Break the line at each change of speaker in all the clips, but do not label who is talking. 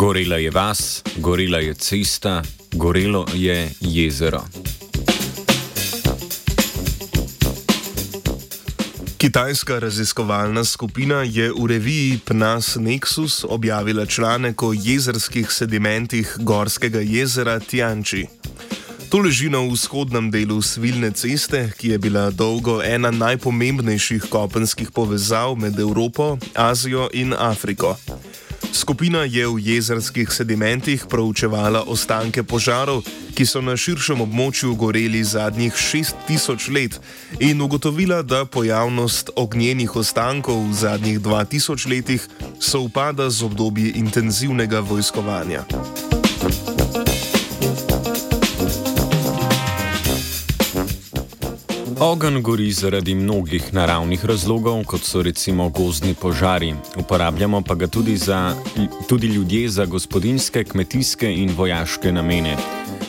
Gorela je vas, gorela je cesta, gorelo je jezero.
Kitajska raziskovalna skupina je v reviji PNAS Nexus objavila članek o jezerskih sedimentih Gorskega jezera Tianči. To leži na vzhodnem delu Svilne ceste, ki je bila dolgo ena najpomembnejših kopenskih povezav med Evropo, Azijo in Afriko. Skupina je v jezerskih sedimentih proučevala ostanke požarov, ki so na širšem območju goreli zadnjih 6000 let, in ugotovila, da pojavnost ognjenih ostankov v zadnjih 2000 letih sovpada z obdobji intenzivnega vojskovanja.
Ogen gori zaradi mnogih naravnih razlogov, kot so recimo gozdni požari. Uporabljamo pa ga tudi, za, tudi ljudje za gospodinske, kmetijske in vojaške namene.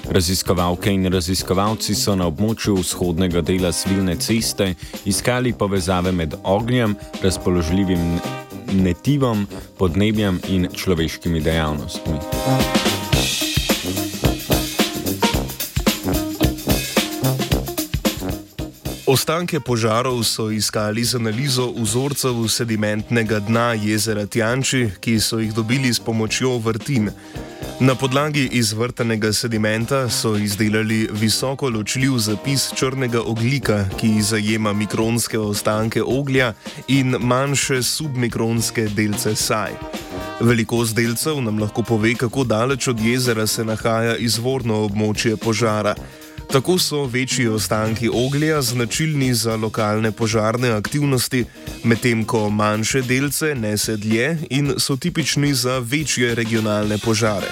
Raziskovalke in raziskovalci so na območju vzhodnega dela Svilne ceste iskali povezave med ognjem, razpoložljivim netivom, podnebjem in človeškimi dejavnostmi.
Ostanke požarov so iskali z analizo vzorcev sedimentnega dna jezera Tjanči, ki so jih dobili s pomočjo vrtin. Na podlagi izvrtanega sedimenta so izdelali visoko ločljiv zapis črnega oglika, ki zajema mikronske ostanke oglja in manjše submikronske delce saj. Velikost delcev nam lahko pove, kako daleč od jezera se nahaja izvorno območje požara. Tako so večji ostanki oglja značilni za lokalne požarne aktivnosti, medtem ko manjše delce nese dlje in so tipični za večje regionalne požare.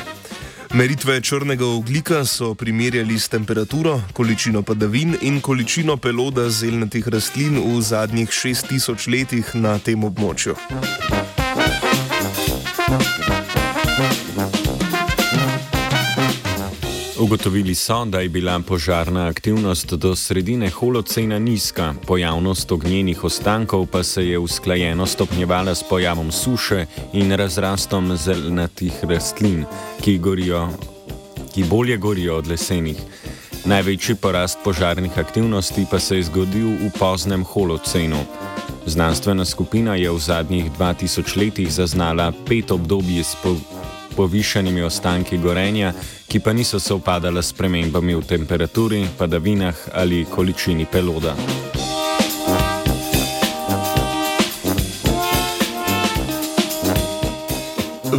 Meritve črnega oglika so primerjali s temperaturo, količino padavin in količino peloda zelnatih rastlin v zadnjih 6000 letih na tem območju.
Ugotovili so, da je bila požarna aktivnost do sredine holocena nizka, pojavnost ognjenih ostankov pa se je usklajeno stopnjevala s pojavom suše in razrastom zelenatih rastlin, ki, gorijo, ki bolje gorijo od lesenih. Največji porast požarnih aktivnosti pa se je zgodil v poznem holocenu. Znanstvena skupina je v zadnjih 2000 letih zaznala pet obdobij s povišanimi ostanki gorenja, ki pa niso sovpadala s premembami v temperaturi, padavinah ali količini peloda.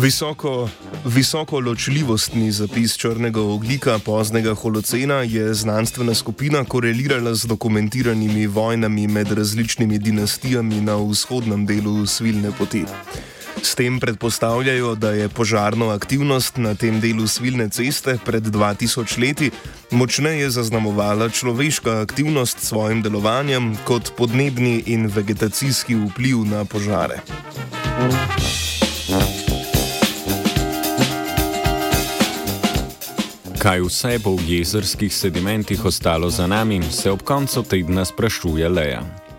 Visoko, visoko ločljivostni zapis črnega oglika poznega holocena je znanstvena skupina korelirala z dokumentiranimi vojnami med različnimi dinastijami na vzhodnem delu svilne poti. S tem predpostavljajo, da je požarno aktivnost na tem delu svilne ceste pred 2000 leti močneje zaznamovala človeška aktivnost s svojim delovanjem kot podnebni in vegetacijski vpliv na požare.
Kaj vse bo v jezerskih sedimentih ostalo za nami, se ob koncu tedna sprašuje Leja.